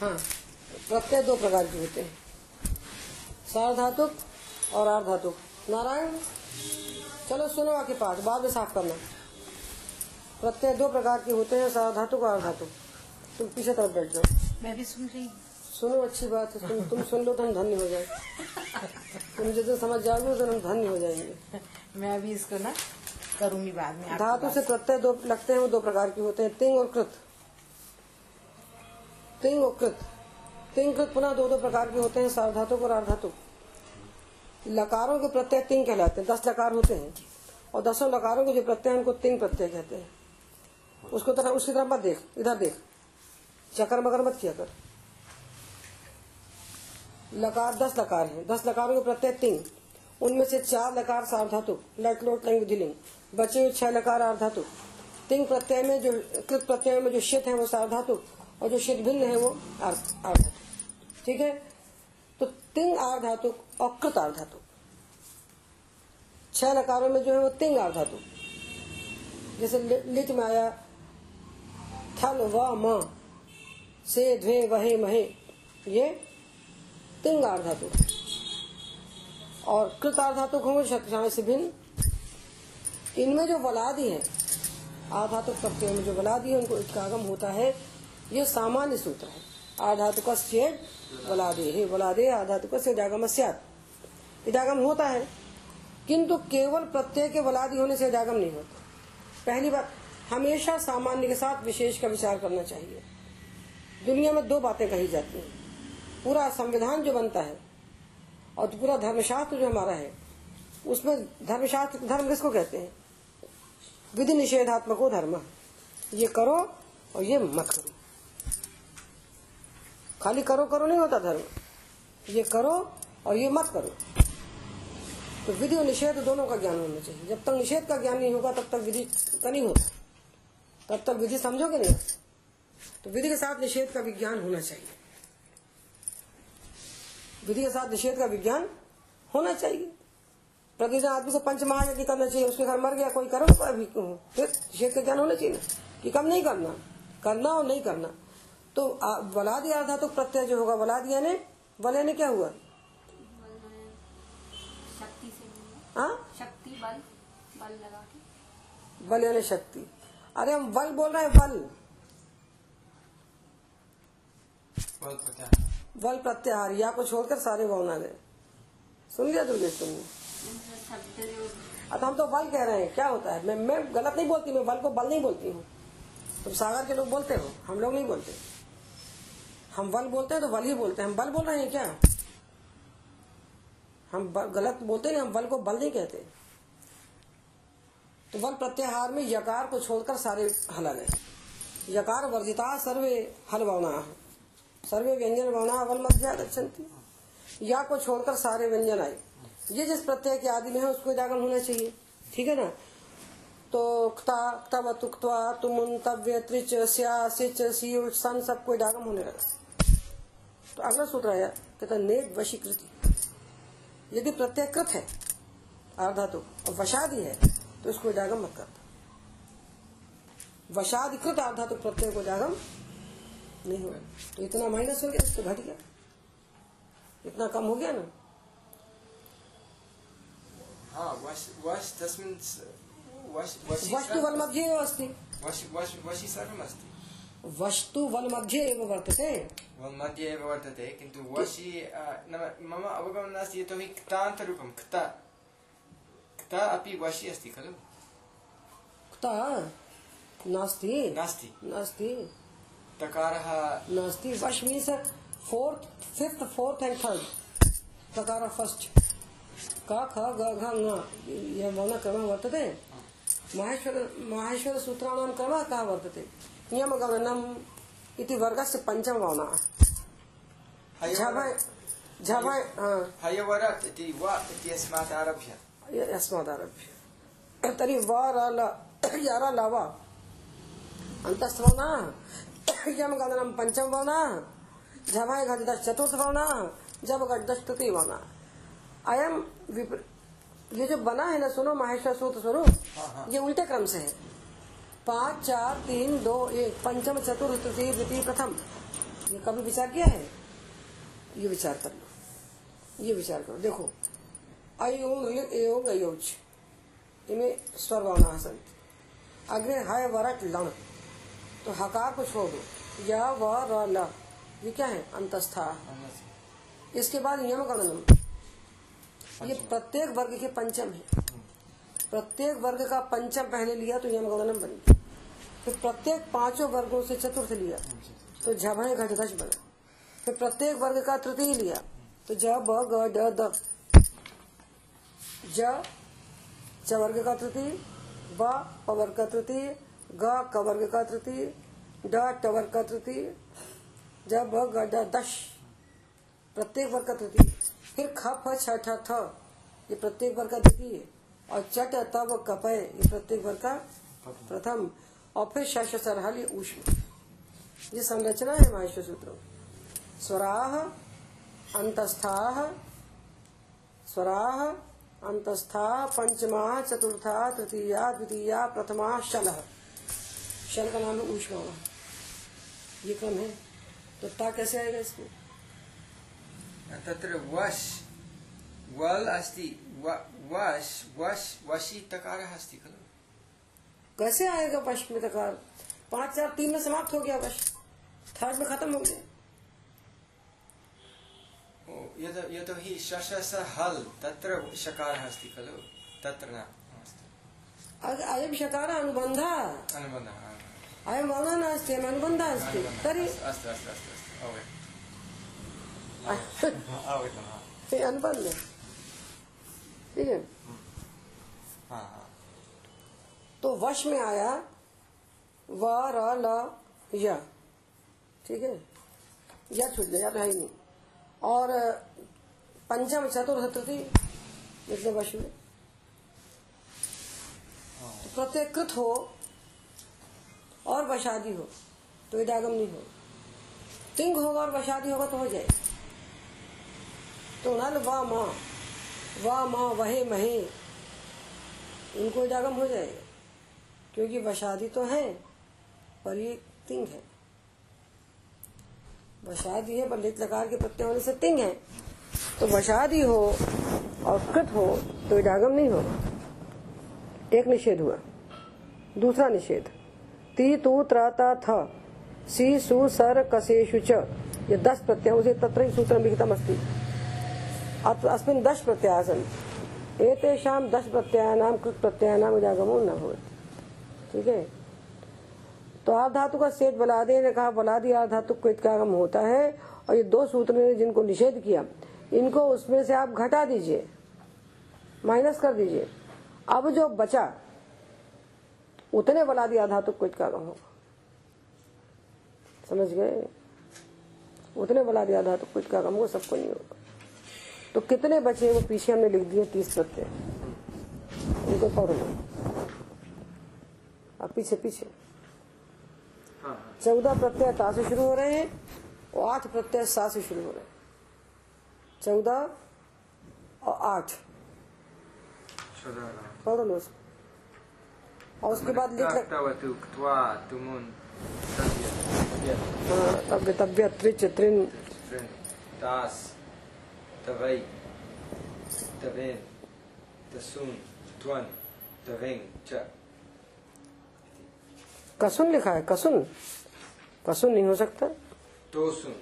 हाँ प्रत्यय दो प्रकार के होते हैं? सार्वधातुक और आर्धातुक नारायण चलो सुनो आके पाठ बाद में साफ़ करना। प्रत्यय दो प्रकार के होते हैं सार्वधातुक और आर्धातुक तुम पीछे तरफ़ बैठ जाओ। मैं भी सुन रही हूँ। सुनो अच्छी बात है तुम तुम सुन लो तो हम धन्य हो जाए तुम जिस दिन समझ जाओगे उस दिन हम धन्य हो जाएँगे। मैं अभी इसको ना करूँगी बाद में धातु। से प्रत्यय दो लगते हैं वो दो प्रकार के होते हैं तिंग और कृत। और कृत तिंग कृत पुनः दो दो प्रकार के होते हैं सार्वधातुक और अर्धातुक लकारों के प्रत्यय तिंग कहलाते हैं, दस लकार होते हैं। और दसों लकारों के जो प्रत्यय उनको तिंग प्रत्यय कहते हैं। उसको तरह, उसकी तरफ़ मत देख, इधर देख। चक्कर मगर मत किया कर। लकार, दस लकार है। दस लकारों के प्रत्यय तिंग उनमें से चार लकार सार्वधातुक लट लोट लंग। विधिलिंग बचे हुए छह लकार अर्धातुक तिंग प्रत्यय में जो, कृत प्रत्यय में जो शित है, वो सार्वधातुक और जो शित भिन्न है वो अर्धातुक ठीक है? तो तिंग अर्धातुक और कृत अर्धातुक छह नकारों में जो है वो तिंग अर्धातुक जैसे लि- लिट में आया थल व, म, से, ध्वे, वहे, महे, ये तिंग अर्धातुक और कृत अर्धातुक होंगे शक्तिशाली से भिन्न। इनमें जो वलादी है आधातुक प्रत्यय में जो वलादी है, उनको इटकागम होता है। ये सामान्य सूत्र है। आधातुक वलादे है वलादे आधातुक इडागम इडागम होता है, किंतु केवल प्रत्यय के वलादी होने से इडागम नहीं होता। पहली बात, हमेशा सामान्य के साथ विशेष का विचार करना चाहिए। दुनिया में दो बातें कही जाती हैं। पूरा संविधान जो बनता है, और पूरा धर्मशास्त्र जो हमारा है, उसमें धर्मशास्त्र, धर्म किसको कहते हैं? विधि निषेधात्मक धर्म। ये करो और ये मत करो। खाली करो करो नहीं होता धर्म। ये करो और ये मत करो। तो विधि और निषेध दोनों का ज्ञान होना चाहिए। जब तक निषेध का ज्ञान नहीं होगा, तब तक विधि का नहीं होता तब तक विधि समझोगे नहीं? तो विधि के साथ निषेध का विज्ञान होना चाहिए। विधि के साथ निषेध का विज्ञान होना चाहिए। प्रतिदिन आदमी को पंच महायज्ञ करना चाहिए, उसके घर मर गया, कोई करो अभी फिर निषेध का ज्ञान होना चाहिए कि कम नहीं करना? करना और नहीं करना। तो आ- वलाद आधा तो प्रत्यय जो होगा वलाद यानी वल यानी क्या हुआ? शक्ति से हाँ? शक्ति बल बल लगा के। बल यानी शक्ति। अरे हम बल बोल रहे हैं बल। बल प्रत्याहार। बल प्रत्याहार या को छोड़कर सारे भावना गए। सुन लिया तुमने जो अब हम तो बल कह रहे हैं क्या होता है? मैं मैं गलत नहीं बोलती मैं बल को बल नहीं बोलती हूँ। तुम सागर के लोग बोलते हो हम लोग नहीं बोलते। हम वल बोलते हैं तो वल ही बोलते हैं। हम बल बोल रहे हैं क्या? हम बल, गलत बोलते नहीं हम बल को बल नहीं कहते। तो बल प्रत्याहार में यकार को छोड़कर सारे हल गए यकार वर्जिता सर्वे हल भावना सर्वे व्यंजन भावना बल मध्य गच्छन्ति या को छोड़कर सारे व्यंजन आए। ये जिस प्रत्यय के आदि में है उसको जागरण होना चाहिए। ठीक है ना? तो क्ता तब तुमुन तव्य त्रिच स्या सिच सी सन सबको इदागम होने लगा। तो अगला सूत्र आया कहता नेक वशीकृति। यदि प्रत्यय कृत है अर्धातु और वशादि है तो इसको जागम मत करता वशादिकृत अर्धातु प्रत्यय को इदागम नहीं होगा तो इतना माइनस हो गया तो घट गया। इतना कम हो गया ना? हा वश वश तस्मिन् स- वश वशी वस्तु वल मध्ये एव अस्ति वस्तु वल मध्ये एव वर्तते। वल् मध्ये एव वर्तते किन्तु वशी नाम मम अवगमनं नास्ति यतोहि क्तान्तरूपं क्ता। क्ता अपि वशी अस्ति खलु? कुतः नास्ति। नास्ति। नास्ति। तकारः नास्ति। वश means fourth fifth fourth and third. तकार फ़र्स्ट। का ख ग घ ङ यह मौन क्रम वर्तते माहेश्वर माहेश्वर सूत्राणां क्रमः कः वर्तते? नियमगमनम् इति वर्गस्य पञ्चम भावना झभय झभय हाँ। हयवरत् इति व इत्यस्मात् आरभ्य। यस्मादारभ्य तर्हि व र ल यार लव अन्तस्थवना यम गणनम पंचम वना झमाय घट दश चतुर्थ वना जब घट दश तृतीय वना अयम ये जो बना है ना सुनो माहेश्वर सूत्र स्वरूप ये उल्टे क्रम से है। पाँच चार तीन दो एक पंचम चतुर्थ तृतीय द्वितीय प्रथम। ये कभी विचार किया है? ये विचार कर लो। ये विचार करो। देखो अयोग अयोच। इनमें स्वर भावना संत अग्रे हाय वरट लण। तो हकार को छोड़ दो। या व र ये क्या है? अंतस्था। इसके बाद यम गणनम ये प्रत्येक वर्ग के पंचम है। प्रत्येक वर्ग का पंचम पहले लिया तो यम गणनम बन गया। फिर प्रत्येक पाँचों वर्गों से चतुर्थ लिया। तो झभय घट घच बना। फिर प्रत्येक वर्ग का तृतीय लिया। तो ज ब ग ड द। ज, च वर्ग का तृतीय, ब, प वर्ग का तृतीय, ग, क वर्ग का तृतीय, ड, ट वर्ग का तृतीय ज ब ग ड दश। प्रत्येक वर्ग का तृतीय। फिर ख, फ, छ, ठ, थ। ये प्रत्येक वर्ग का तृतीय। और चट तब कपय ये प्रत्येक वर्ग का प्रथम। और फिर शश सरहल ऊष्म। ये संरचना है माहेश्वर सूत्रों। स्वराह, अंतस्थाह, स्वराह अंतस्था पंचमा, चतुर्था, तृतीया, द्वितीया, प्रथमा शल शल का नाम है ऊष्मा ये क्रम है। तो ता कैसे आएगा इसमें तत्र वश, वल् अस्ति वश वश, वशी तकारः अस्ति खलु। कैसे आएगा वश में तकार पाँच चार तीन में समाप्त हो गया वश थर्ड में खत्म हो गया। ओ, यतो यतोहि शशस हल् तत्र शकारः अस्ति खलु? तत्र न अस्तु अयम शकार अनुबंध अनुबन्धः। हा। अयम वर्णन अस्ति अयम अनुबंध अस्ति। तर्हि अस्तु अस्तु अस्तु अस्तु अस्तु अवगतम् अवगतम् हा। ये अनुबंध है ठीक है हा हा तो वश में आया व र, ल, य। ठीक है? या छूट गया तो है ही नहीं। और, पंचम, चतुर्थ इतने वश में। तो प्रत्येक कृत हो, और वशादी हो तो इडागम नहीं हो। तिंग होगा और वशादी होगा तो हो जाए। तो नल, व, माँ। व, माँ, वहे, महे। इनको इडागम हो जाएगा। क्योंकि वशादी तो है, पर ये तिंग है। वशादी है लिट लकार के प्रत्यय होने से तिंग है। तो वशादी हो और कृत हो तो इडागम नहीं होगा। एक निषेध हुआ, दूसरा निषेध। ती तू त्रता थ, सी सु सर कसेशु च। ये दस प्रत्यय से तत्र ही सूत्र विहितम अस्ति। अस्मिन् दश प्रत्ययाः सन्ति एतेषां दश प्रत्ययानां, कृत प्रत्ययानाम इडागमो न भवति ठीक है? तो आर धातु का सेठ बलादे ने कहा बलादी आर धातु को इत्कागम होता है। और ये दो सूत्र ने जिनको निषेध किया, इनको उसमें से आप घटा दीजिए, माइनस कर दीजिए। अब जो बचा, उतने बलादी आर धातु को इत्कागम होगा। समझ गए? उतने बलादी आर धातु को इत्कागम होगा, सबको नहीं होगा। तो कितने बचे वो पीछे हमने लिख दिए तीस प्रत्यय। उनको पढ़। लो अब पीछे पीछे। हाँ हाँ। चौदह प्रत्यय ता से शुरू हो रहे हैं और आठ प्रत्यय सा से शुरू हो रहे हैं। चौदह और आठ। पढ़ लो और उसके बाद लिख तुमुन तव्य हाँ, त्रिच त्रिन। तास तवै तवेन तसुन त्वन तवें च। कसुन लिखा है कसुन। कसुन नहीं हो सकता। तोसुन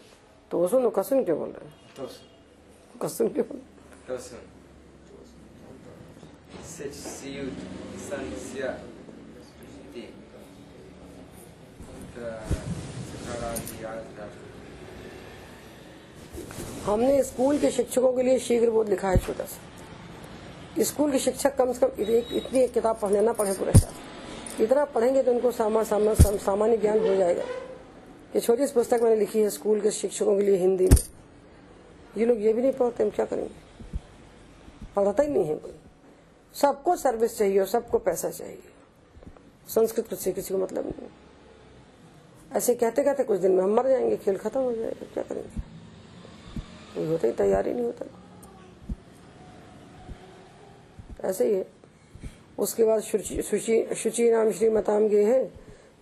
तो सुन कसुन क्यों बोल रहे हैं? तोसुन कसुन क्यों बोल त। हमने स्कूल के शिक्षकों के लिए शीघ्र बोध लिखा है छोटा सा। स्कूल के शिक्षक कम से कम इतनी एक किताब पढ़ने ना पढ़े पूरे शास्त्र इतना पढ़ेंगे तो उनको सामा, सामा, साम, सामान्य ज्ञान हो जाएगा। ये छोटी सी पुस्तक मैंने लिखी है स्कूल के शिक्षकों के लिए हिंदी में। ये लोग ये भी नहीं पढ़ते हम क्या करेंगे? पढ़ता ही नहीं है कोई। सबको सर्विस चाहिए और सबको पैसा चाहिए। संस्कृत से किसी को मतलब नहीं ऐसे कहते कहते कुछ दिन में हम मर जाएँगे खेल खत्म हो जाएगा क्या करेंगे? कोई होता ही तैयारी नहीं होता। ऐसे ही है। उसके बाद शुचि शुचि श्री मताम श्रीमताम गे है।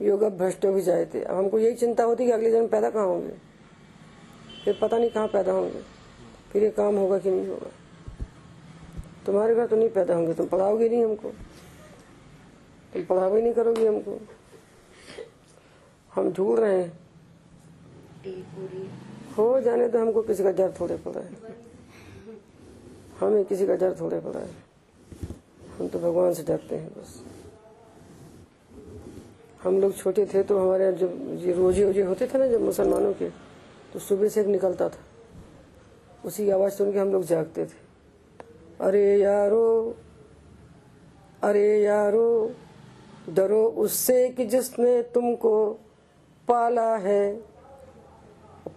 योग भ्रष्टो भी जाए थे। अब हमको यही चिंता होती कि अगले जन्म पैदा कहाँ होंगे? फिर पता नहीं कहाँ पैदा होंगे। फिर ये काम होगा कि नहीं होगा? तुम्हारे घर तो नहीं पैदा होंगे। तुम पढ़ाओगे नहीं हमको। तुम पढ़ाओगे नहीं करोगे हमको। हम ढूंढ रहे हैं। हो जाने तो हमको किसी का डर थोड़े पड़ा है। हमें किसी का डर थोड़े पड़ा है। हम तो भगवान से डरते हैं बस। हम लोग छोटे थे तो हमारे जब ये रोज़े वोजे होते थे ना, जब मुसलमानों के तो सुबह से एक निकलता था। उसी आवाज़ सुन के हम लोग जागते थे। अरे यारो अरे यारो, डरो उससे कि जिसने तुमको पाला है।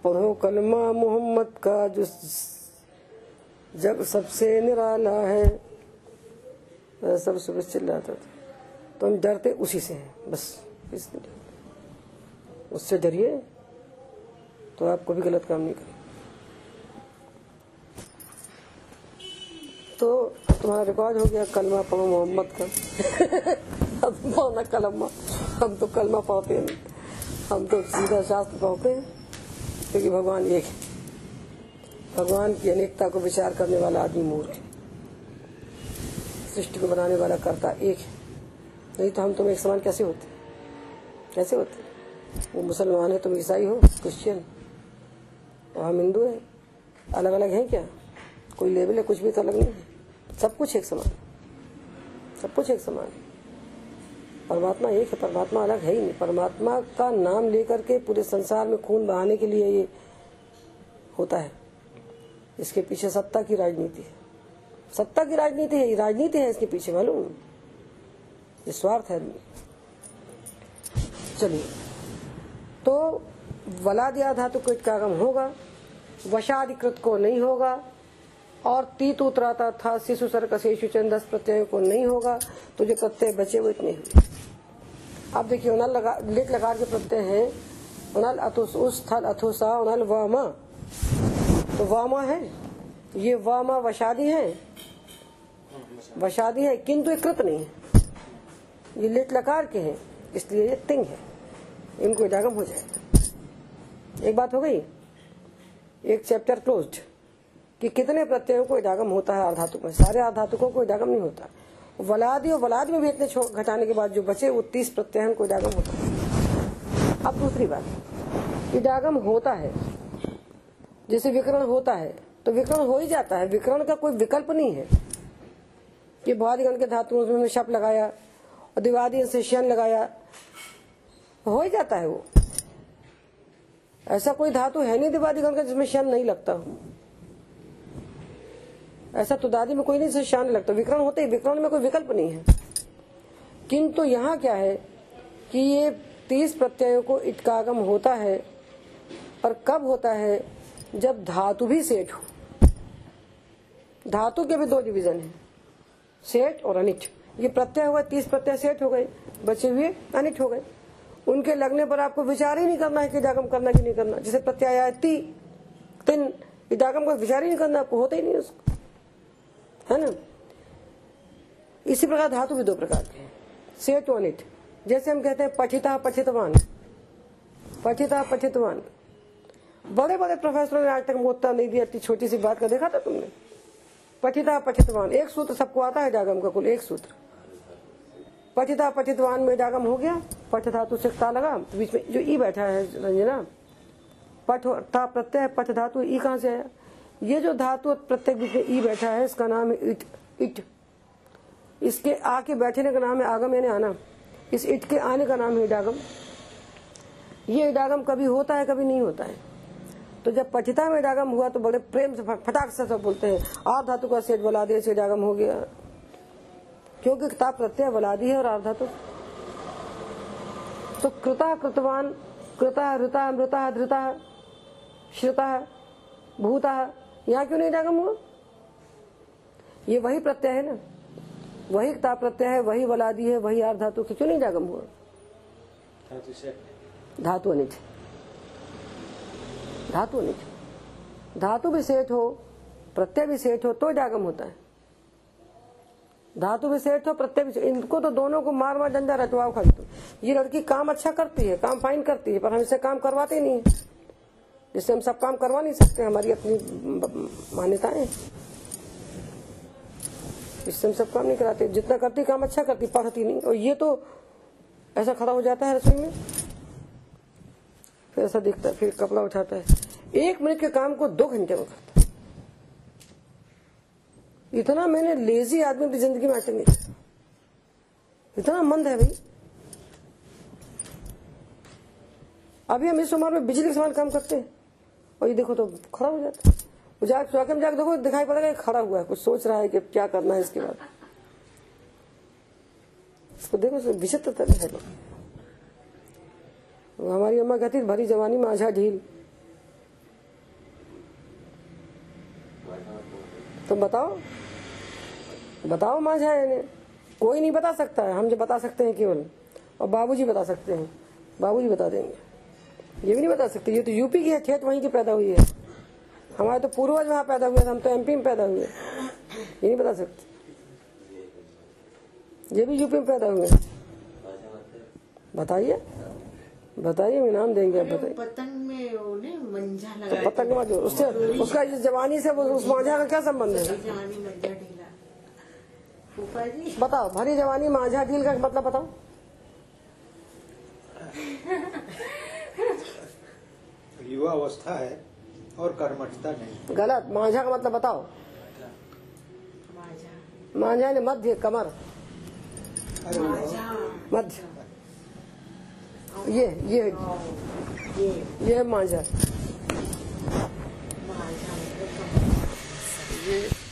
पढ़ो कलमा मोहम्मद का, जो जग सबसे निराला है। सब सुबह चिल्लाता था। तो हम डरते उसी से हैं, बस इसलिए उससे डरिए तो आप कभी गलत काम नहीं करें तो तुम्हारा रिकॉर्ड हो गया कलमा पढ़ो मोहम्मद का। अब पढ़ना कलमा, हम तो कलमा पढ़ते नहीं हम तो सीधा शास्त्र पढ़ते हैं, क्योंकि भगवान एक है। भगवान की अनेकता को विचार करने वाला आदमी मूर्ख है। सृष्टि को बनाने वाला कर्ता एक है। नहीं तो हम तुम एक समान कैसे होते? कैसे होते? वो मुसलमान है, तुम ईसाई हो, क्रिश्चियन और हम हिंदू हैं। अलग अलग हैं क्या? कोई लेवल है, कुछ भी तो अलग नहीं है। सब कुछ एक समान। सब कुछ एक समान। है परमात्मा एक है, परमात्मा अलग है ही नहीं। परमात्मा का नाम लेकर के पूरे संसार में खून बहाने के लिए ये होता है। इसके पीछे सत्ता की राजनीति है। सत्ता की राजनीति है राजनीति है, इसके पीछे मालूम ये स्वार्थ है। चलिए। तो वलादिया धातु को इटकागम होगा, वशाधिकृत को नहीं होगा, और तीत उतराता था, शिशु सर्कशेषु चंदस प्रत्यय को नहीं होगा तो जो प्रत्यय बचे वो इतने हुए अब देखिए, उनल लगा लेट लगा के प्रत्यय है। उनल अथुस उस स्थल अथुसा, उनल वामा। तो वामा है? ये वामा वशादी है। वशादी है, किंतु ये कृत नहीं है। ये लेट लकार के हैं, इसलिए ये तिंग है। इनको इडागम हो जाएगा एक बात हो गई? एक चैप्टर क्लोज्ड कि कितने प्रत्ययों को इडागम होता है आधातुक में? सारे आधातुकों को इडागम नहीं होता। वलादी और वलाद में भी इतने घटाने के बाद जो बचे, वो तीस प्रत्यय को इडागम होता है। अब दूसरी बात इडागम होता है। जैसे विकरण होता है तो विकरण हो ही जाता है। विकरण का कोई विकल्प नहीं है। कि भवादिगण के धातु में शप लगाया और दिवादी से शन लगाया। हो ही जाता है वो। ऐसा कोई धातु है नहीं दिवादिगण का जिसमें शन नहीं लगता ऐसा तो दादी में कोई नहीं शान लगता। विकरण होते ही विकरण में कोई विकल्प नहीं है। किंतु यहाँ क्या है कि ये तीस प्रत्ययों को इटकागम होता है और कब होता है? जब धातु भी सेठ हो। धातु के भी दो डिवीज़न है। सेठ और अनिट। ये प्रत्यय हुआ, तीस प्रत्यय सेठ हो गए, बचे हुए अनिट हो गए। उनके लगने पर आपको विचार ही नहीं करना है कि इडागम करना कि नहीं करना। जैसे प्रत्यय आया ती तिन इडागम का विचार ही नहीं करना, आपको होता ही नहीं उसको। है ना? इसी प्रकार धातु भी दो प्रकार के सेठ और अनिट। जैसे हम कहते हैं पठिता, पठितवान। पठिता, पठितवान। बड़े बड़े प्रोफेसरों ने आज तक उत्तर नहीं दिया, इतनी छोटी सी बात का देखा था तुमने? पठिता पठितवान। एक सूत्र सबको आता है जागम का कुल, एक सूत्र। पठिता पठितवान में जागम हो गया पठ धातु से ता लगा तो बीच में जो ई बैठा है, रंजना पठ ता प्रत्यय पठ धातु ई कहाँ से आया ये जो धातु प्रत्येक बीच में ई बैठा है, इसका नाम है इट इट। इसके आके बैठने का नाम है आगम, यानी आना। इस इट के आने का नाम है इडागम ये इडागम कभी होता है, कभी नहीं होता है। तो जब पठिता में डागम हुआ तो बड़े प्रेम से फटाक से सब बोलते हैं आ धातु का सेठ बला दिया से इडागम हो गया। क्योंकि किताब प्रत्यय बलादी है और आर धातु। तो कृता कृतवान कृता ऋता मृता धृता श्रुता भूता यहाँ क्यों नहीं इडागम हुआ? ये वही प्रत्यय है ना? वही किताब प्रत्यय है वही वलादी है वही आर धातु क्यों नहीं इडागम हुआ? धातु अनिच धातु अनिच धातु सेठ हो, प्रत्यय भी सेठ हो तो जागम होता है। धातु सेठ हो, प्रत्यय भी इनको तो दोनों को मार मार रटवाओ खाली तो ये लड़की काम अच्छा करती है, काम फाइन करती है, पर हम इसे काम करवाते नहीं है। जिससे हम सब काम करवा नहीं सकते, हमारी अपनी मान्यताएँ इससे हम सब काम नहीं कराते, जितना करती, काम अच्छा करती, पढ़ती नहीं। और ये तो ऐसा खड़ा हो जाता है रसोई में। फिर ऐसा दिखता है, फिर कपड़ा उठाता है। एक मिनट के काम को दो घंटे में करता इतना मैंने लेजी आदमी अपनी ज़िंदगी में आके नहीं। इतना मंद है भाई। अभी हम इस उम्र में बिजली के समान काम करते हैं। और ये देखो तो खड़ा हो जाता है। जाके जाके में जाके देखो, दिखाई पड़ेगा खड़ा हुआ है। कुछ सोच रहा है कि क्या करना है इसके बाद। इसको देखो विचित्रता है। लोग हमारी अम्मा कहती भरी जवानी माझा ढील। तुम बताओ। बताओ माझा इन्हें। कोई नहीं बता सकता है। हम जो बता सकते हैं केवल। और बाबूजी बता सकते हैं। बाबूजी बता देंगे। ये भी नहीं बता सकते। ये तो यूपी की है, खेत वहीं की पैदा हुई है। हमारे तो पूर्वज वहाँ पैदा हुए थे। हम तो एमपी में पैदा हुए। ये नहीं बता सकते। ये भी यूपी में पैदा हुए। बताइए। बताइए हम इनाम देंगे आप बताइए। पतंग में वो ने मंजा तो लगा पतंग माँ जो उससे उसका इस जवानी से वो उस मांझा का क्या संबंध है? जवानी मंजा ढीला। फूफा जी। बताओ भरी जवानी माझा ढील का मतलब बताओ। युवा अवस्था है और कर्मठता नहीं। गलत मांझा का मतलब बताओ। माजा माझा ने मध्य कमर। मध्य। ये ये ये ये है माझा माजा मतलब ये